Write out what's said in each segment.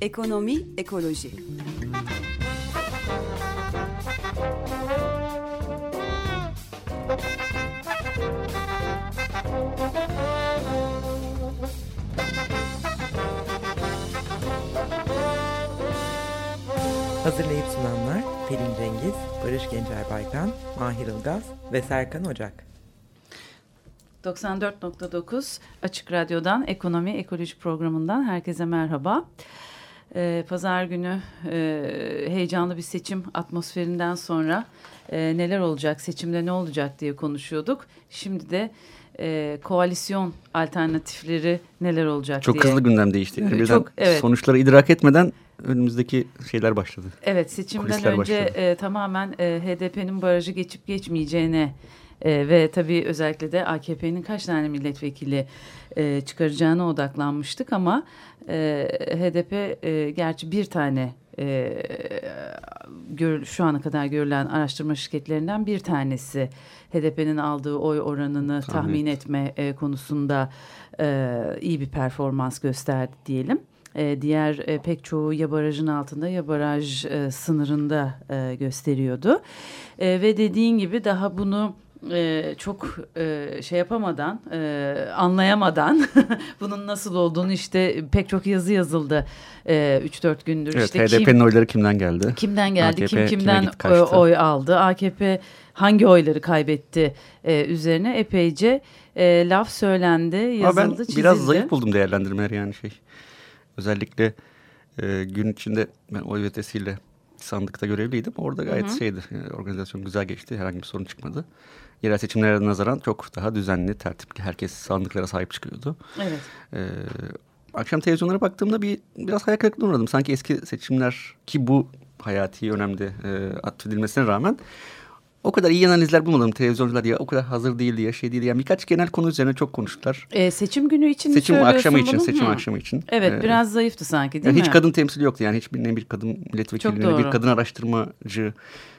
Ekonomi, ekoloji. Pelin Cengiz, Barış Gencer Baykan, Mahir Ilgaz ve Serkan Ocak. 94.9 Açık Radyo'dan Ekonomi Ekoloji Programı'ndan herkese merhaba. Ee, Pazar günü e, heyecanlı bir seçim atmosferinden sonra e, neler olacak, seçimde ne olacak diye konuşuyorduk. Şimdi de e, koalisyon alternatifleri neler olacak Çok diye. hızlı gündem değişti. Yani birden Çok, evet. sonuçları idrak etmeden önümüzdeki şeyler başladı. Evet seçimden Kulisler önce başladı. e, tamamen e, HDP'nin barajı geçip geçmeyeceğine e, ve tabii özellikle de AKP'nin kaç tane milletvekili e, çıkaracağına odaklanmıştık ama e, HDP e, gerçi bir tane e, gör, şu ana kadar görülen araştırma şirketlerinden bir tanesi HDP'nin aldığı oy oranını tahmin, Tahmin etme e, konusunda e, iyi bir performans gösterdi diyelim. E, diğer e, pek çoğu ya barajın altında ya baraj e, sınırında e, gösteriyordu. E, ve dediğin gibi daha bunu e, çok e, şey yapamadan, e, anlayamadan bunun nasıl olduğunu işte pek çok yazı yazıldı e, 3-4 gündür. Evet, işte HDP'nin kim, oyları kimden geldi? kimden geldi, AKP kim kimden gitti, e, kaçtı? oy aldı, AKP hangi oyları kaybetti e, üzerine epeyce e, laf söylendi, Ama yazıldı, ben çizildi. biraz zayıf buldum değerlendirmeleri yani şey. Özellikle e, gün içinde ben oy vetesiyle sandıkta görevliydim. Orada gayet şeydi. e, organizasyon güzel geçti. Herhangi bir sorun çıkmadı. Yerel seçimlere nazaran çok daha düzenli, tertipli. Herkes sandıklara sahip çıkıyordu. Evet. Ee, akşam televizyonlara baktığımda bir biraz hayal kırıklığına uğradım. Sanki eski seçimler ki bu hayati önemde e, atfedilmesine rağmen o kadar iyi analizler bulmadım. Televizyoncular ya o kadar hazır değildi ya şey değildi. Yani birkaç genel konu üzerine çok konuştular. E, seçim günü için Seçim akşamı için, bunu? seçim Hı. akşamı için. Evet Ee, biraz zayıftı sanki değil yani mi? hiç kadın temsili yoktu. Yani hiçbir ne bir kadın milletvekili, ne bir kadın araştırmacı,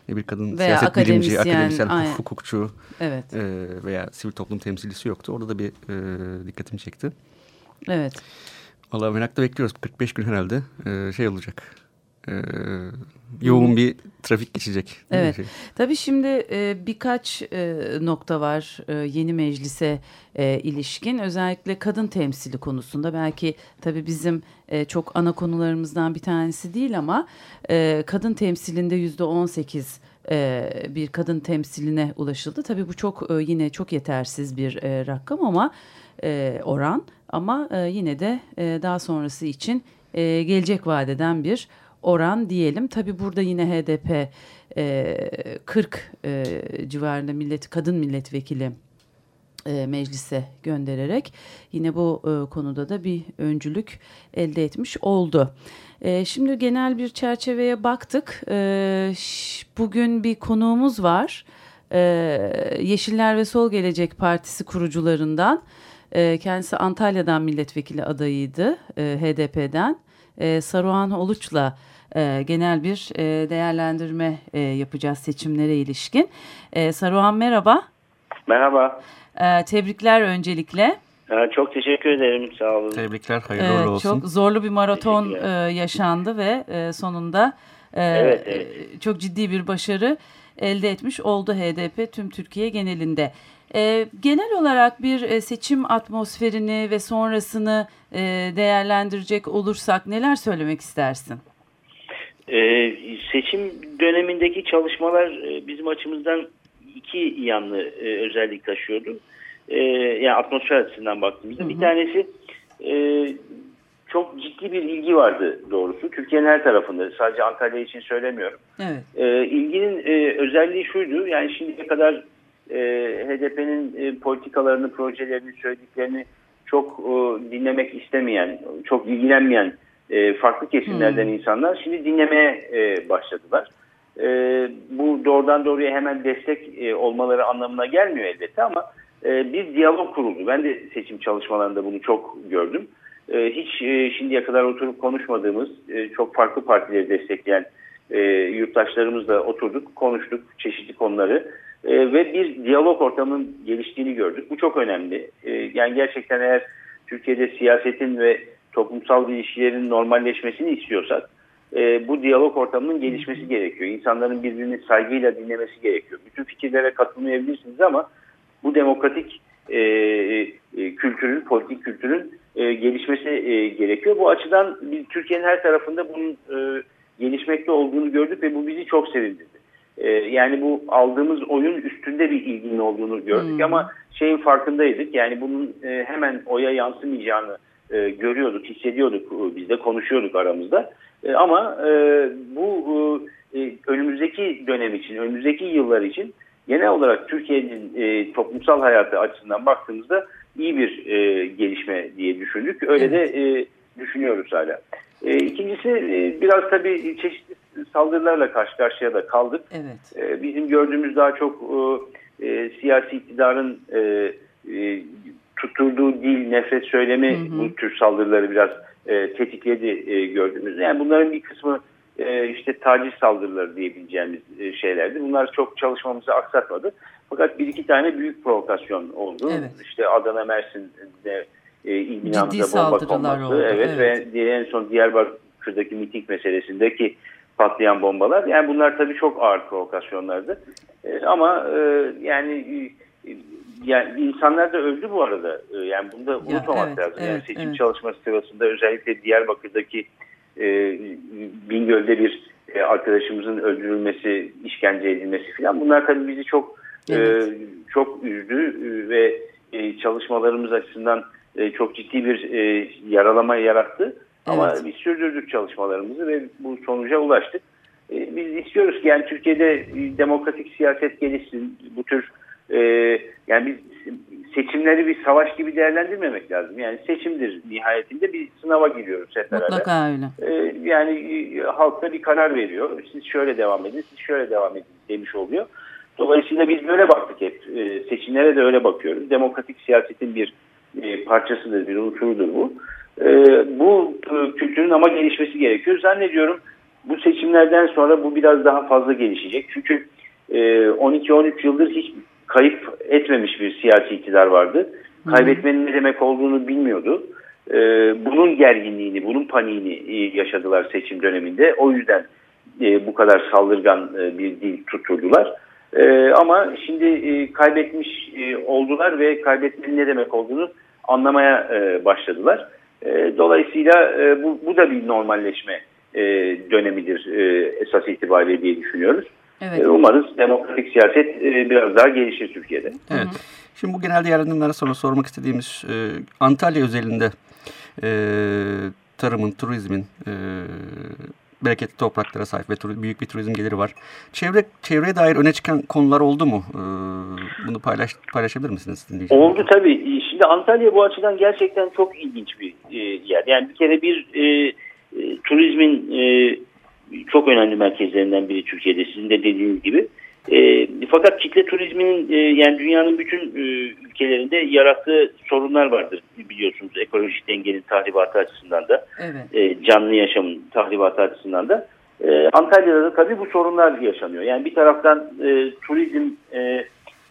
ne bir kadın Veya siyaset bilimci, akademisyen, akademisyen, aynen. hukukçu Evet, e, veya sivil toplum temsilcisi yoktu. Orada da bir e, dikkatimi çekti. evet. Valla merakla bekliyoruz. 45 gün herhalde e, şey olacak. E, yoğun bir trafik geçecek. Evet. Şey. Tabii şimdi e, birkaç e, nokta var e, yeni meclise e, ilişkin. Özellikle kadın temsili konusunda belki tabii bizim e, çok ana konularımızdan bir tanesi değil ama e, kadın temsilinde yüzde on sekiz e, bir kadın temsiline ulaşıldı. Tabii bu çok e, yine çok yetersiz bir e, rakam ama e, oran ama e, yine de e, daha sonrası için e, gelecek vadeden bir oran diyelim. Tabii burada yine HDP e, 40 e, civarında millet kadın milletvekili e, meclise göndererek yine bu e, konuda da bir öncülük elde etmiş oldu. E, şimdi genel bir çerçeveye baktık. E, bugün bir konuğumuz var. E, Yeşiller ve Sol Gelecek Partisi kurucularından. E, kendisi Antalya'dan milletvekili adayıydı e, HDP'den. E, Saruhan Oluç'la e, genel bir e, değerlendirme e, yapacağız seçimlere ilişkin. E, Saruhan merhaba. Merhaba. E, tebrikler öncelikle. Ee, Çok teşekkür ederim. Sağ olun. Tebrikler, hayırlı E, uğurlu olsun. çok zorlu bir maraton e, yaşandı ve e, sonunda e, Evet, evet. e, çok ciddi bir başarı elde etmiş oldu HDP tüm Türkiye genelinde. E, genel olarak bir e, seçim atmosferini ve sonrasını e, değerlendirecek olursak neler söylemek istersin? Ee, seçim dönemindeki çalışmalar e, bizim açımızdan iki yanlı e, özellik taşıyordu. Ee, yani atmosfer açısından baktığımızda. Bir tanesi e, çok ciddi bir ilgi vardı doğrusu. Türkiye'nin her tarafında. Sadece Antalya için söylemiyorum. Evet. E, ilginin e, özelliği şuydu. Yani şimdiye kadar e, HDP'nin e, politikalarını, projelerini, söylediklerini çok e, dinlemek istemeyen, çok ilgilenmeyen e, farklı kesimlerden insanlar şimdi dinlemeye e, başladılar. E, bu doğrudan doğruya hemen destek e, olmaları anlamına gelmiyor elbette ama e, bir diyalog kuruldu. Ben de seçim çalışmalarında bunu çok gördüm. E, hiç e, şimdiye kadar oturup konuşmadığımız, e, çok farklı partileri destekleyen e, yurttaşlarımızla oturduk, konuştuk çeşitli konuları. e, ve bir diyalog ortamının geliştiğini gördük. Bu çok önemli. E, yani gerçekten eğer Türkiye'de siyasetin ve toplumsal ilişkilerin normalleşmesini istiyorsak e, bu diyalog ortamının gelişmesi gerekiyor. İnsanların birbirini saygıyla dinlemesi gerekiyor. Bütün fikirlere katılmayabilirsiniz ama bu demokratik e, e, kültürün, politik kültürün e, gelişmesi e, gerekiyor. Bu açıdan biz Türkiye'nin her tarafında bunun e, gelişmekte olduğunu gördük ve bu bizi çok sevindirdi. E, yani bu aldığımız oyun üstünde bir ilginin olduğunu gördük hmm. ama şeyin farkındaydık. Yani bunun e, hemen oya yansımayacağını e, görüyorduk, hissediyorduk, e, biz de konuşuyorduk aramızda. E, ama e, bu e, önümüzdeki dönem için, önümüzdeki yıllar için genel olarak Türkiye'nin e, toplumsal hayatı açısından baktığımızda iyi bir e, gelişme diye düşündük. Öyle de e, düşünüyoruz hala. E, ikincisi e, biraz tabii çeşitli saldırılarla karşı karşıya da kaldık. Evet. E, bizim gördüğümüz daha çok e, e, siyasi iktidarın e, e, tutturduğu dil, nefret söylemi hı hı. bu tür saldırıları biraz e, tetikledi e, gördüğümüz. Yani bunların bir kısmı e, işte taciz saldırıları diyebileceğimiz e, şeylerdi. Bunlar çok çalışmamızı aksatmadı. Fakat bir iki tane büyük provokasyon oldu. Evet. İşte Adana, Mersin'de e, il binamıza bomba konması. Oldu. Evet, evet. ve en son Diyarbakır'daki miting meselesindeki patlayan bombalar. Yani bunlar tabii çok ağır provokasyonlardı. E, ama e, yani e, yani insanlar da öldü bu arada. E, yani bunu da unutmamak evet, lazım. Evet, yani seçim evet. çalışması sırasında özellikle Diyarbakır'daki e, Bingöl'de bir e, arkadaşımızın öldürülmesi, işkence edilmesi falan bunlar tabii bizi çok e, evet. e, çok üzdü e, ve e, çalışmalarımız açısından e, çok ciddi bir e, yaralama yarattı. Evet. Ama biz sürdürdük çalışmalarımızı ve bu sonuca ulaştık. E, biz istiyoruz ki yani Türkiye'de demokratik siyaset gelişsin. Bu tür e, yani biz seçimleri bir savaş gibi değerlendirmemek lazım. Yani seçimdir nihayetinde bir sınava giriyoruz hep beraber. Mutlaka öyle. Ee, yani e, halk da bir karar veriyor. Siz şöyle devam edin, siz şöyle devam edin demiş oluyor. Dolayısıyla biz böyle baktık hep. Ee, seçimlere de öyle bakıyoruz. Demokratik siyasetin bir e, parçasıdır, bir unsurudur bu. Ee, bu e, kültürün ama gelişmesi gerekiyor. Zannediyorum bu seçimlerden sonra bu biraz daha fazla gelişecek. Çünkü 12-13 yıldır hiç kayıp etmemiş bir siyasi iktidar vardı. Kaybetmenin ne demek olduğunu bilmiyordu. Ee, bunun gerginliğini, bunun paniğini e, yaşadılar seçim döneminde. O yüzden e, bu kadar saldırgan e, bir dil tutturdular. E, ama şimdi e, kaybetmiş e, oldular ve kaybetmenin ne demek olduğunu anlamaya e, başladılar. E, dolayısıyla e, bu, bu da bir normalleşme e, dönemidir e, esas itibariyle diye düşünüyoruz. Evet. E, umarız demokratik siyaset e, biraz daha gelişir Türkiye'de. Evet. Şimdi bu genel değerlendirmelerden sonra sormak istediğimiz e, Antalya özelinde tarımın, turizmin bereketli topraklara sahip ve büyük bir turizm geliri var. Çevre çevreye dair öne çıkan konular oldu mu? Ee, bunu paylaş, paylaşabilir misiniz? Oldu tabii. Şimdi Antalya bu açıdan gerçekten çok ilginç bir e, yer. Yani bir kere bir e, turizmin e, çok önemli merkezlerinden biri Türkiye'de sizin de dediğiniz gibi. E, fakat kitle turizminin e, yani dünyanın bütün e, ülkelerinde yarattığı sorunlar vardır biliyorsunuz ekolojik dengenin tahribatı açısından da evet. e, canlı yaşamın tahribatı açısından da. E, Antalya'da da tabii bu sorunlar yaşanıyor. Yani bir taraftan e, turizm e,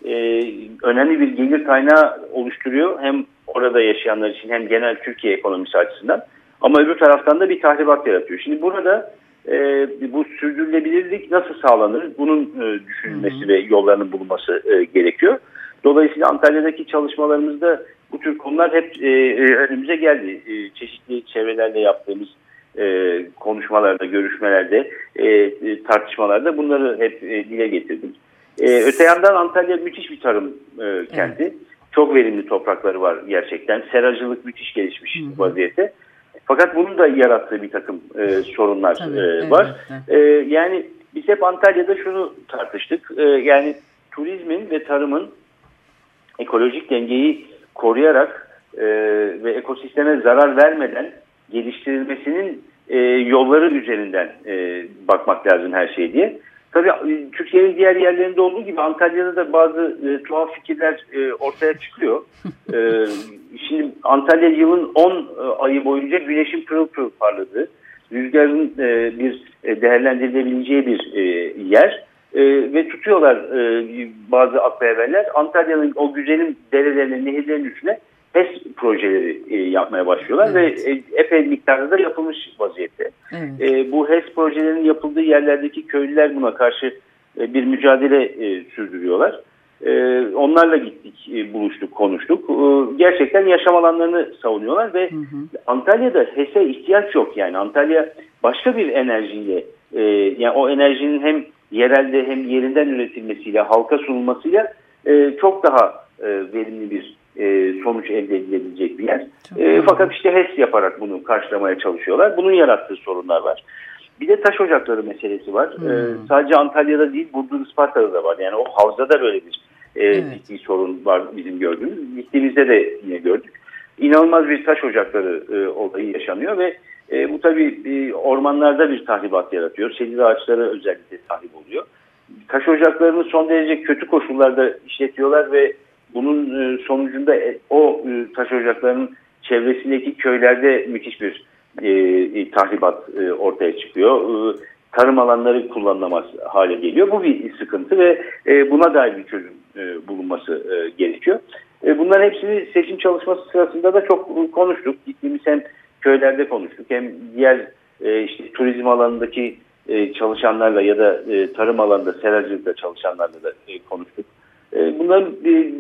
e, önemli bir gelir kaynağı oluşturuyor. Hem orada yaşayanlar için hem genel Türkiye ekonomisi açısından. Ama öbür taraftan da bir tahribat yaratıyor. Şimdi burada e, bu sürdürülebilirlik nasıl sağlanır? Bunun e, düşünülmesi hı ve yollarının bulunması e, gerekiyor. Dolayısıyla Antalya'daki çalışmalarımızda bu tür konular hep e, e, önümüze geldi. E, çeşitli çevrelerle yaptığımız e, konuşmalarda, görüşmelerde, e, e, tartışmalarda bunları hep e, dile getirdik. E, öte yandan Antalya müthiş bir tarım e, kenti. Evet. Çok verimli toprakları var gerçekten. Seracılık müthiş gelişmiş Hı-hı. vaziyette. Fakat bunun da yarattığı bir takım e, sorunlar Tabii, e, var. Evet, evet. E, yani biz hep Antalya'da şunu tartıştık. E, yani turizmin ve tarımın ekolojik dengeyi koruyarak e, ve ekosisteme zarar vermeden geliştirilmesinin e, yolları üzerinden e, bakmak lazım her şey diye. Tabii e, Türkiye'nin diğer yerlerinde olduğu gibi Antalya'da da bazı e, tuhaf fikirler e, ortaya çıkıyor. e, şimdi Antalya yılın 10 e, ayı boyunca güneşin pırıl pırıl parladığı, rüzgarın e, bir e, değerlendirilebileceği bir e, yer. e, ve tutuyorlar e, bazı akbeverler Antalya'nın o güzelim derelerinin, nehirlerin üstüne HES projeleri e, yapmaya başlıyorlar evet. ve e, epey miktarda da yapılmış vaziyette. Evet. E, bu HES projelerinin yapıldığı yerlerdeki köylüler buna karşı e, bir mücadele e, sürdürüyorlar. E, onlarla gittik, e, buluştuk, konuştuk. E, gerçekten yaşam alanlarını savunuyorlar ve hı hı. Antalya'da HES'e ihtiyaç yok. Yani Antalya başka bir enerjiyle, e, yani o enerjinin hem yerelde hem yerinden üretilmesiyle, halka sunulmasıyla e, çok daha e, verimli bir e, sonuç elde edilebilecek bir yer. E, fakat işte HES yaparak bunu karşılamaya çalışıyorlar. Bunun yarattığı sorunlar var. Bir de taş ocakları meselesi var. Hmm. Ee, sadece Antalya'da değil, Burdur Isparta'da da var. Yani o havzada böyle bir e, evet. ciddi sorun var bizim gördüğümüz. Gittiğimizde de yine gördük. İnanılmaz bir taş ocakları e, olayı yaşanıyor ve e, bu tabii e, ormanlarda bir tahribat yaratıyor. Sedir ağaçları özellikle tahrip oluyor. Taş ocaklarını son derece kötü koşullarda işletiyorlar ve bunun e, sonucunda e, o e, taş ocaklarının çevresindeki köylerde müthiş bir tahribat ortaya çıkıyor. Tarım alanları kullanılamaz hale geliyor. Bu bir sıkıntı ve buna dair bir çözüm bulunması gerekiyor. Bunların hepsini seçim çalışması sırasında da çok konuştuk. Gittiğimiz hem köylerde konuştuk hem diğer işte turizm alanındaki çalışanlarla ya da tarım alanında seracılıkta çalışanlarla da konuştuk. E, bunların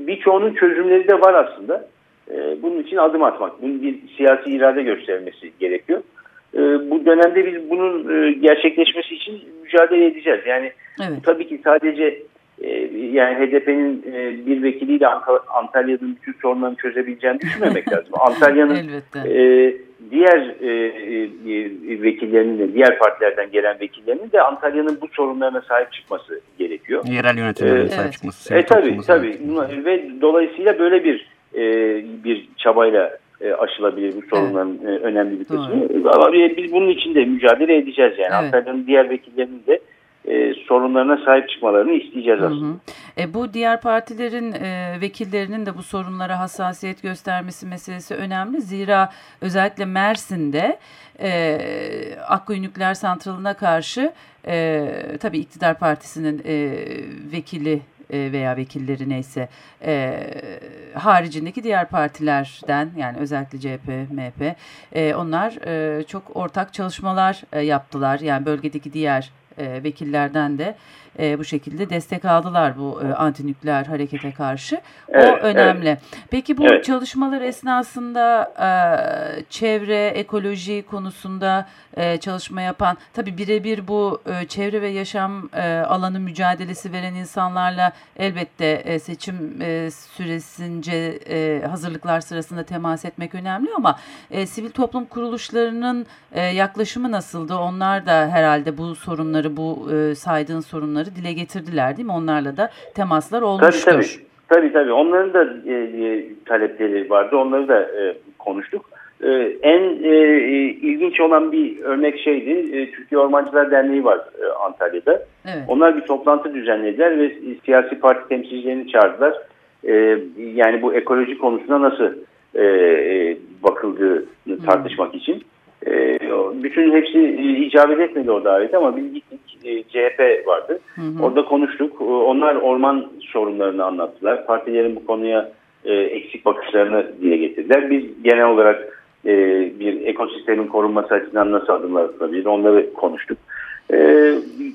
birçoğunun çözümleri de var aslında. E, bunun için adım atmak, bunun bir siyasi irade göstermesi gerekiyor. E, bu dönemde biz bunun gerçekleşmesi için mücadele edeceğiz. Yani evet. tabii ki sadece yani HDP'nin e, bir vekiliyle Antalya'nın bütün sorunlarını çözebileceğini düşünmemek lazım. Antalya'nın e, diğer e, e, vekillerinin de diğer partilerden gelen vekillerinin de Antalya'nın bu sorunlarına sahip çıkması gerekiyor. Yerel yönetimlerin ee, sahip çıkması. E, tabii tabii ve dolayısıyla böyle bir e, bir çabayla e, aşılabilir bu sorunların evet. e, önemli bir kısmı. Ama biz bunun için de mücadele edeceğiz yani. Evet. Antalya'nın diğer vekillerinin de e, sorunlarına sahip çıkmalarını isteyeceğiz aslında. Hı hı. E, bu diğer partilerin e, vekillerinin de bu sorunlara hassasiyet göstermesi meselesi önemli. Zira özellikle Mersin'de e, Akkuyu Nükleer Santralı'na karşı e, tabii iktidar partisinin e, vekili e, veya vekilleri neyse e, haricindeki diğer partilerden yani özellikle CHP, MHP e, onlar e, çok ortak çalışmalar e, yaptılar. Yani bölgedeki diğer e, vekillerden de e, bu şekilde destek aldılar bu e, antinükleer harekete karşı. Evet, o önemli. Evet. Peki bu evet. çalışmalar esnasında e, çevre, ekoloji konusunda e, çalışma yapan, tabi birebir bu e, çevre ve yaşam e, alanı mücadelesi veren insanlarla elbette e, seçim e, süresince e, hazırlıklar sırasında temas etmek önemli ama e, sivil toplum kuruluşlarının e, yaklaşımı nasıldı? Onlar da herhalde bu sorunları, bu e, saydığın sorunları sorunları dile getirdiler değil mi? Onlarla da temaslar olmuştur. Tabii tabii. Tabii tabii. Onların da e, e, talepleri vardı. Onları da e, konuştuk. E, en e, ilginç olan bir örnek şeydi. E, Türkiye Ormancılar Derneği var e, Antalya'da. Evet. Onlar bir toplantı düzenlediler ve siyasi parti temsilcilerini çağırdılar. E, yani bu ekoloji konusuna nasıl e, e bakıldığını tartışmak hmm. için. E, bütün hepsi icabet etmedi o davete ama biz gittik e, CHP vardı. Hı hı. Orada konuştuk. E, onlar orman sorunlarını anlattılar. Partilerin bu konuya e, eksik bakışlarını dile getirdiler. Biz genel olarak e, bir ekosistemin korunması açısından nasıl adımlar atılabilir onları konuştuk. E,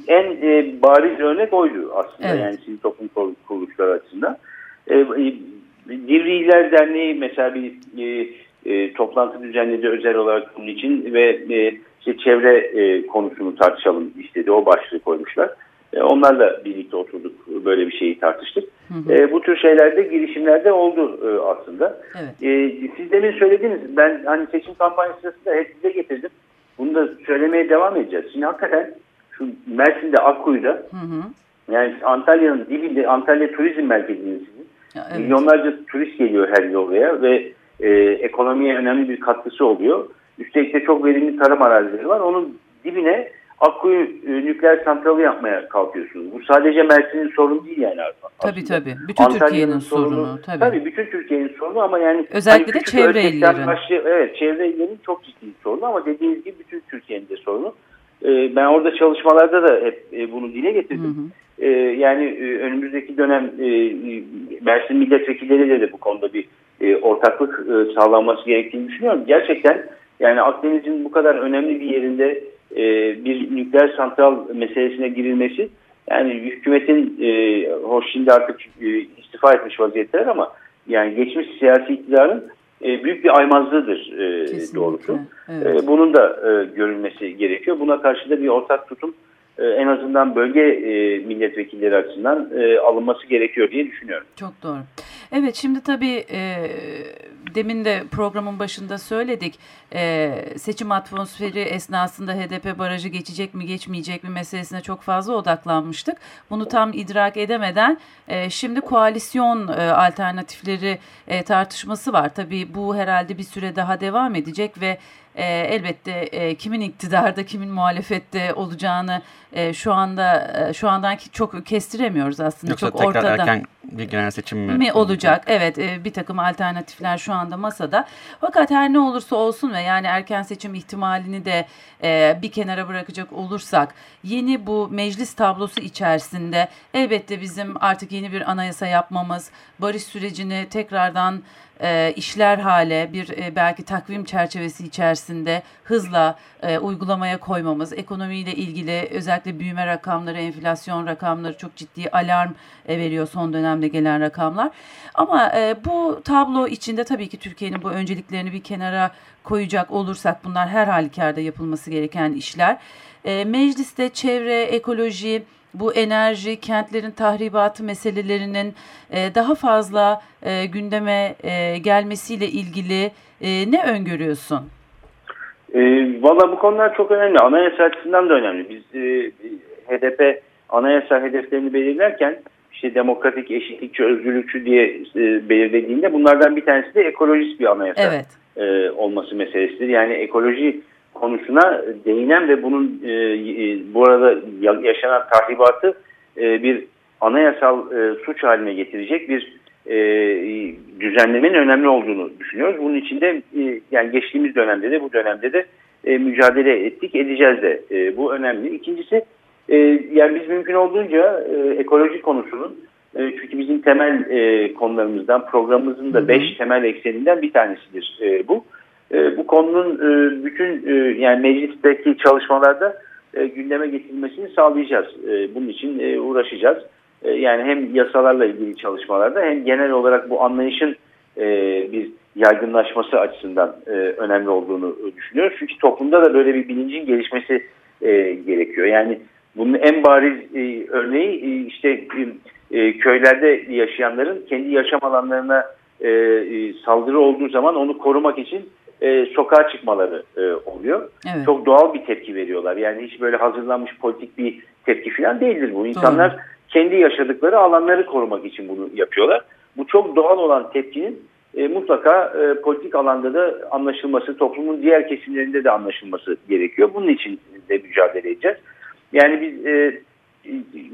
en e, bariz örnek oydu aslında evet. yani sivil toplum kuruluşları açısından. E, e, Divriler Derneği mesela bir e, e, toplantı düzenledi özel olarak bunun için ve e, işte çevre e, konusunu tartışalım istedi. O başlığı koymuşlar. E, onlarla birlikte oturduk. Böyle bir şeyi tartıştık. Hı hı. E, bu tür şeylerde girişimlerde oldu e, aslında. Evet. E, siz demin söylediniz. Ben hani seçim kampanyası sırasında hep size getirdim. Bunu da söylemeye devam edeceğiz. Şimdi hakikaten şu Mersin'de Akkuyu'da hı hı. yani Antalya'nın dibinde Antalya Turizm Merkezi'nin evet. milyonlarca turist geliyor her yıl oraya ve e, ekonomiye önemli bir katkısı oluyor. Üstelik de çok verimli tarım arazileri var. Onun dibine Akkuyu e, nükleer santralı yapmaya kalkıyorsunuz. Bu sadece Mersin'in sorunu değil yani aslında. Tabii tabii. Bütün Türkiye'nin sorunu. sorunu tabii. tabii bütün Türkiye'nin sorunu ama yani özellikle hani de çevre illerin. Başlı, evet çevre illerin çok ciddi sorunu ama dediğiniz gibi bütün Türkiye'nin de sorunu. Ee, ben orada çalışmalarda da hep e, bunu dile getirdim. Hı hı. e, yani e, önümüzdeki dönem e, Mersin milletvekilleriyle de bu konuda bir e, ortaklık e, sağlanması gerektiğini düşünüyorum. Gerçekten yani Akdeniz'in bu kadar önemli bir yerinde e, bir nükleer santral meselesine girilmesi yani hükümetin e, hoş şimdi artık e, istifa etmiş vaziyetler ama yani geçmiş siyasi iktidarın e, büyük bir aymazlığıdır e, doğrusu. Evet. E, bunun da e, görülmesi gerekiyor. Buna karşı da bir ortak tutum e, en azından bölge e, milletvekilleri açısından e, alınması gerekiyor diye düşünüyorum. Çok doğru. Evet şimdi tabii demin de programın başında söyledik e, seçim atmosferi esnasında HDP barajı geçecek mi geçmeyecek mi meselesine çok fazla odaklanmıştık. Bunu tam idrak edemeden e, şimdi koalisyon e, alternatifleri e, tartışması var. Tabii bu herhalde bir süre daha devam edecek ve e, elbette e, kimin iktidarda kimin muhalefette olacağını e, şu anda e, şu andan çok kestiremiyoruz aslında. Yoksa çok tekrar ortada erken bir genel seçim mi, mi olacak? Evet e, bir takım alternatifler şu anda masada. Fakat her ne olursa olsun ve yani erken seçim ihtimalini de e, bir kenara bırakacak olursak yeni bu meclis tablosu içerisinde elbette bizim artık yeni bir anayasa yapmamız, barış sürecini tekrardan e, işler hale bir e, belki takvim çerçevesi içerisinde hızla e, uygulamaya koymamız, ekonomiyle ilgili özellikle büyüme rakamları, enflasyon rakamları çok ciddi alarm e, veriyor son dönemde gelen rakamlar. Ama e, bu tablo içinde tabii ki Türkiye'nin bu önceliklerini bir kenara koyacak olursak bunlar her halükarda yapılması gereken işler. E, mecliste çevre, ekoloji, bu enerji, kentlerin tahribatı meselelerinin e, daha fazla e, gündeme e, gelmesiyle ilgili e, ne öngörüyorsun? E, Valla bu konular çok önemli. Anayasa açısından da önemli. Biz e, HDP anayasa hedeflerini belirlerken işte demokratik, eşitlikçi, özgürlükçü diye e, belirlediğinde bunlardan bir tanesi de ekolojist bir anayasa evet. e, olması meselesidir. Yani ekoloji konusuna değinen ve bunun e, e, bu arada yaşanan tahribatı e, bir anayasal e, suç haline getirecek bir e, düzenlemenin önemli olduğunu düşünüyoruz. Bunun için de e, yani geçtiğimiz dönemde de bu dönemde de e, mücadele ettik, edeceğiz de. E, bu önemli. İkincisi e, yani biz mümkün olduğunca e, ekoloji konusunun e, çünkü bizim temel e, konularımızdan programımızın da beş temel ekseninden bir tanesidir e, bu. E, bu konunun e, bütün e, yani meclisteki çalışmalarda gündeme getirilmesini sağlayacağız. Bunun için uğraşacağız. Yani hem yasalarla ilgili çalışmalarda hem genel olarak bu anlayışın bir yaygınlaşması açısından önemli olduğunu düşünüyoruz. Çünkü toplumda da böyle bir bilincin gelişmesi gerekiyor. Yani bunun en bariz örneği işte köylerde yaşayanların kendi yaşam alanlarına saldırı olduğu zaman onu korumak için e, sokağa çıkmaları e, oluyor. Evet. Çok doğal bir tepki veriyorlar. Yani hiç böyle hazırlanmış politik bir tepki falan değildir bu. İnsanlar Doğru. kendi yaşadıkları alanları korumak için bunu yapıyorlar. Bu çok doğal olan tepkinin e, mutlaka e, politik alanda da anlaşılması, toplumun diğer kesimlerinde de anlaşılması gerekiyor. Bunun için de mücadele edeceğiz. Yani biz e,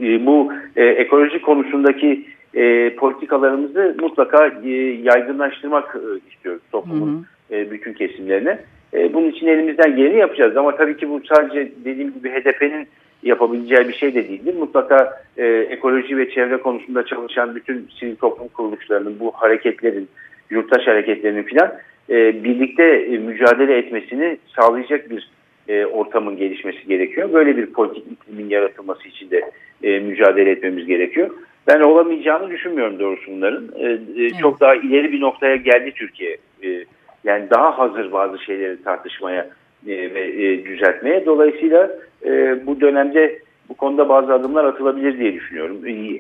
e, bu e, ekoloji konusundaki e, politikalarımızı mutlaka e, yaygınlaştırmak e, istiyoruz toplumun. Hı hı e, bütün kesimlerine. E, bunun için elimizden geleni yapacağız. Ama tabii ki bu sadece dediğim gibi HDP'nin yapabileceği bir şey de değildir. Mutlaka e, ekoloji ve çevre konusunda çalışan bütün sivil toplum kuruluşlarının, bu hareketlerin, yurttaş hareketlerinin filan e, birlikte e, mücadele etmesini sağlayacak bir e, ortamın gelişmesi gerekiyor. Böyle bir politik iklimin yaratılması için de e, mücadele etmemiz gerekiyor. Ben olamayacağını düşünmüyorum doğrusu bunların. E, e, çok daha ileri bir noktaya geldi Türkiye. E, yani daha hazır bazı şeyleri tartışmaya e, ve e, düzeltmeye. Dolayısıyla e, bu dönemde bu konuda bazı adımlar atılabilir diye düşünüyorum.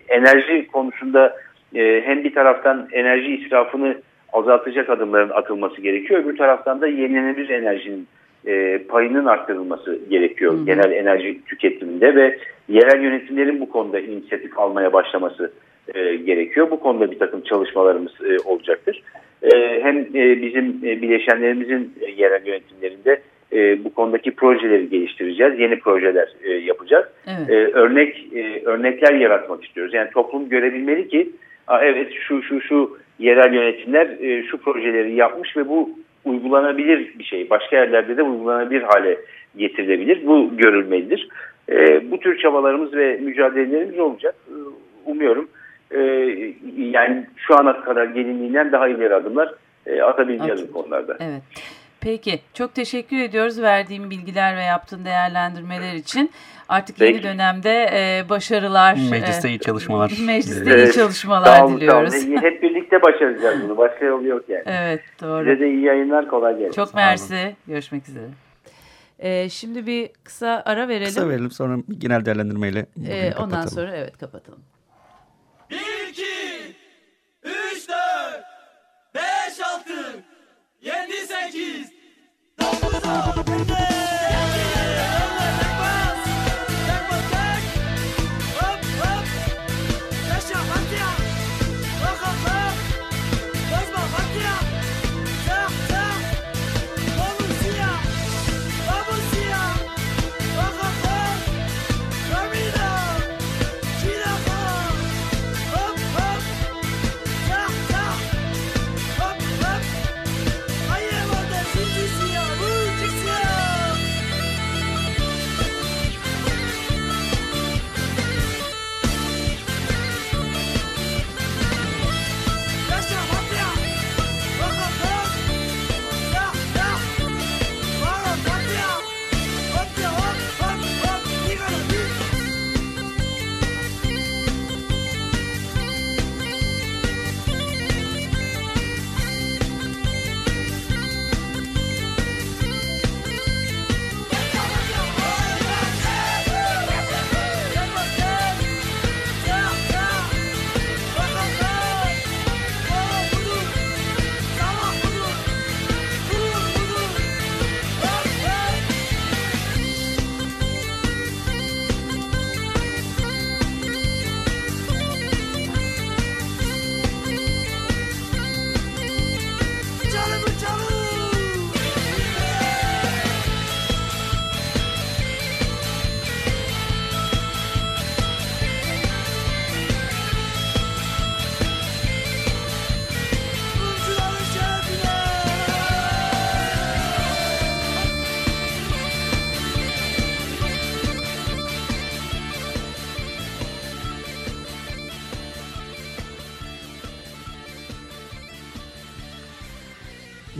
Enerji konusunda hem bir taraftan enerji israfını azaltacak adımların atılması gerekiyor. Öbür taraftan da yenilenebilir enerjinin payının arttırılması gerekiyor hı hı. genel enerji tüketiminde ve yerel yönetimlerin bu konuda inisiyatif almaya başlaması gerekiyor. Bu konuda bir takım çalışmalarımız olacaktır. E, hem e, bizim e, bileşenlerimizin e, yerel yönetimlerinde bu konudaki projeleri geliştireceğiz. Yeni projeler yapacağız. Evet. Örnek örnekler yaratmak istiyoruz. Yani toplum görebilmeli ki evet şu şu şu yerel yönetimler şu projeleri yapmış ve bu uygulanabilir bir şey. Başka yerlerde de uygulanabilir hale getirilebilir. Bu görülmelidir. Bu tür çabalarımız ve mücadelelerimiz olacak. Umuyorum e, yani şu ana kadar gelinliğinden daha ileri adımlar e, atabileceğiz bu konularda. Evet. Peki çok teşekkür ediyoruz verdiğim bilgiler ve yaptığın değerlendirmeler için. Artık Peki. yeni dönemde e, başarılar. Mecliste iyi çalışmalar. Mecliste evet. iyi çalışmalar olun, diliyoruz. Hep birlikte başaracağız bunu. Başka yol yok yani. Evet doğru. Size de iyi yayınlar kolay gelsin. Çok mersi. Görüşmek üzere. Ee, şimdi bir kısa ara verelim. Kısa verelim sonra genel değerlendirmeyle ee, Ondan sonra evet kapatalım. Oh,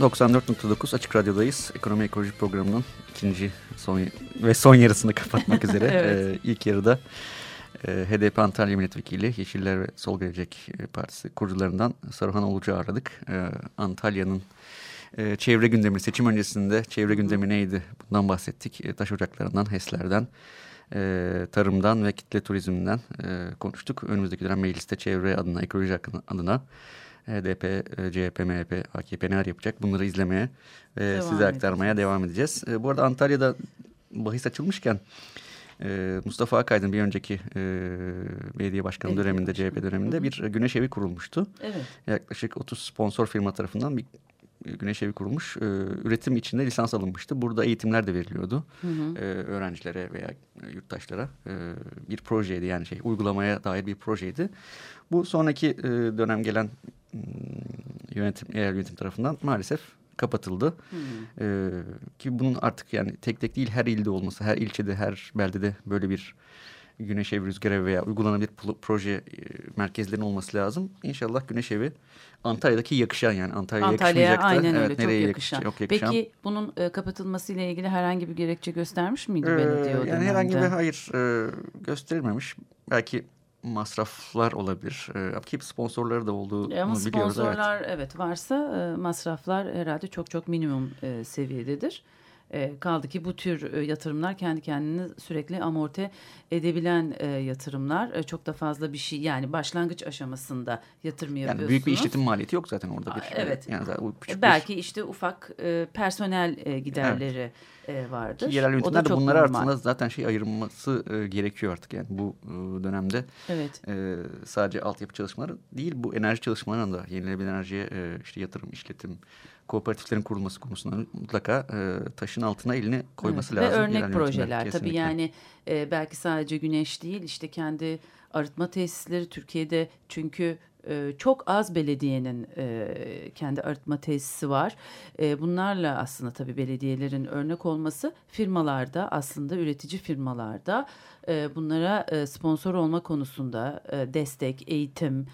...94.9 Açık Radyo'dayız. Ekonomi Ekoloji Programı'nın ikinci son ve son yarısını kapatmak üzere. evet. ee, ilk yarıda e, HDP Antalya Milletvekili Yeşiller ve Sol Gelecek e, Partisi kurucularından Saruhan Ulucu aradık. E, Antalya'nın e, çevre gündemi, seçim öncesinde çevre gündemi neydi? Bundan bahsettik. E, taş ocaklarından, HES'lerden, e, tarımdan ve kitle turizminden e, konuştuk. Önümüzdeki dönem mecliste çevre adına, ekoloji adına HDP, e, CHP, MHP, AKP neler yapacak bunları izlemeye ve size aktarmaya edeceğiz. devam edeceğiz. E, bu arada Antalya'da bahis açılmışken e, Mustafa Akaydın bir önceki belediye başkanı belediye döneminde, başkanı. CHP döneminde bir güneş evi kurulmuştu. Evet. Yaklaşık 30 sponsor firma tarafından bir güneş evi kurulmuş. E, üretim içinde lisans alınmıştı. Burada eğitimler de veriliyordu. Hı hı. E, öğrencilere veya yurttaşlara e, bir projeydi yani şey uygulamaya dair bir projeydi. Bu sonraki e, dönem gelen yönetim yerel yönetim tarafından maalesef kapatıldı. Hmm. Ee, ki bunun artık yani tek tek değil her ilde olması, her ilçede, her beldede böyle bir güneş evi, rüzgar evi veya uygulanabilir proje e, merkezlerinin olması lazım. İnşallah güneş evi Antalya'daki yakışan yani Antalya'ya Antalya, yakışmayacaktı. aynen öyle evet, çok yakışan. Çok yakışan. Peki bunun e, kapatılması ile ilgili herhangi bir gerekçe göstermiş miydi ee, belediye o Yani herhangi bir hayır e, gösterilmemiş. Belki masraflar olabilir. Ki sponsorları da olduğunu e Ama biliyoruz. Sponsorlar evet. evet varsa e, masraflar herhalde çok çok minimum e, seviyededir. E, kaldı ki bu tür e, yatırımlar kendi kendini sürekli amorti edebilen e, yatırımlar. E, çok da fazla bir şey yani başlangıç aşamasında yatırım yapıyorsunuz. Yani büyük bir işletim maliyeti yok zaten orada bir. Evet. Yani Belki bir... işte ufak e, personel e, giderleri. Evet e, vardır. Ki yerel yönetimler de bunları artık zaten şey ayırılması e, gerekiyor artık yani bu e, dönemde. Evet. E, sadece altyapı çalışmaları değil bu enerji çalışmalarının da yenilenebilir enerjiye e, işte yatırım, işletim, kooperatiflerin kurulması konusunda mutlaka e, taşın altına elini koyması evet. lazım. Ve örnek projeler tabii yani e, belki sadece güneş değil işte kendi arıtma tesisleri Türkiye'de çünkü e, çok az belediyenin e, kendi arıtma tesisi var. E, bunlarla aslında tabii belediyelerin örnek olması firmalarda aslında üretici firmalarda e, bunlara sponsor olma konusunda destek, eğitim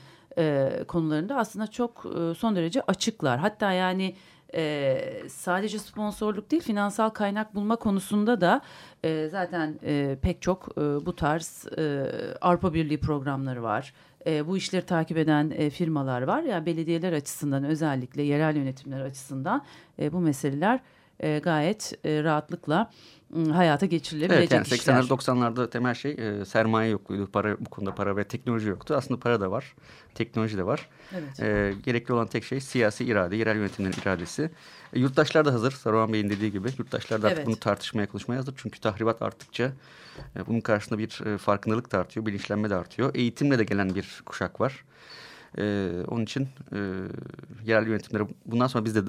konularında aslında çok son derece açıklar. Hatta yani e, sadece sponsorluk değil finansal kaynak bulma konusunda da e, zaten e, pek çok e, bu tarz e, Avrupa Birliği programları var. E, bu işleri takip eden e, firmalar var. Ya yani belediyeler açısından özellikle yerel yönetimler açısından e, bu meseleler e, gayet e, rahatlıkla hayata geçirilebilecek evet, yani işler. 80'ler 90'larda temel şey e, sermaye yokluydu. Para, bu konuda para ve teknoloji yoktu. Aslında para da var. Teknoloji de var. Evet. E, gerekli olan tek şey siyasi irade, yerel yönetimlerin iradesi. E, yurttaşlar da hazır. Saruhan Bey'in dediği gibi. Yurttaşlar da artık Evet. bunu tartışmaya, konuşmaya hazır. Çünkü tahribat arttıkça e, bunun karşısında bir e, farkındalık da artıyor. Bilinçlenme de artıyor. Eğitimle de gelen bir kuşak var. Ee, onun için e, yerel yönetimlere bundan sonra biz de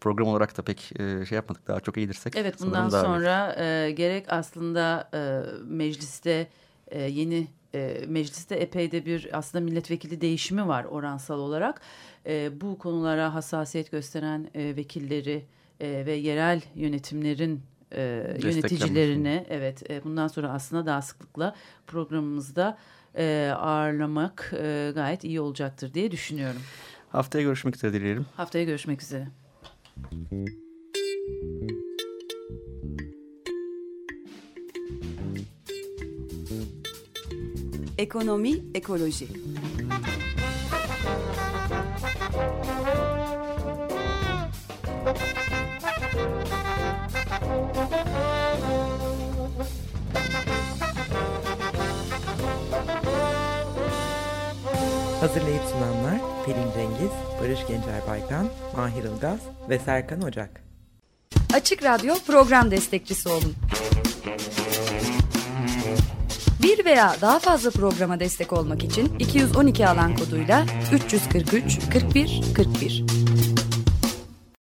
program olarak da pek e, şey yapmadık. Daha çok eğilirsek. Evet bundan iyi. sonra e, gerek aslında e, mecliste e, yeni e, mecliste epey de bir aslında milletvekili değişimi var oransal olarak. E, bu konulara hassasiyet gösteren e, vekilleri e, ve yerel yönetimlerin e, yöneticilerini evet e, bundan sonra aslında daha sıklıkla programımızda e, ağırlamak e, gayet iyi olacaktır diye düşünüyorum. Haftaya görüşmek üzere dileyelim. Haftaya görüşmek üzere. Ekonomi, ekoloji. Hazırlayıp sunanlar Pelin Cengiz, Barış Gencer Baykan, Mahir Ilgaz ve Serkan Ocak. Açık Radyo program destekçisi olun. Bir veya daha fazla programa destek olmak için 212 alan koduyla 343 41 41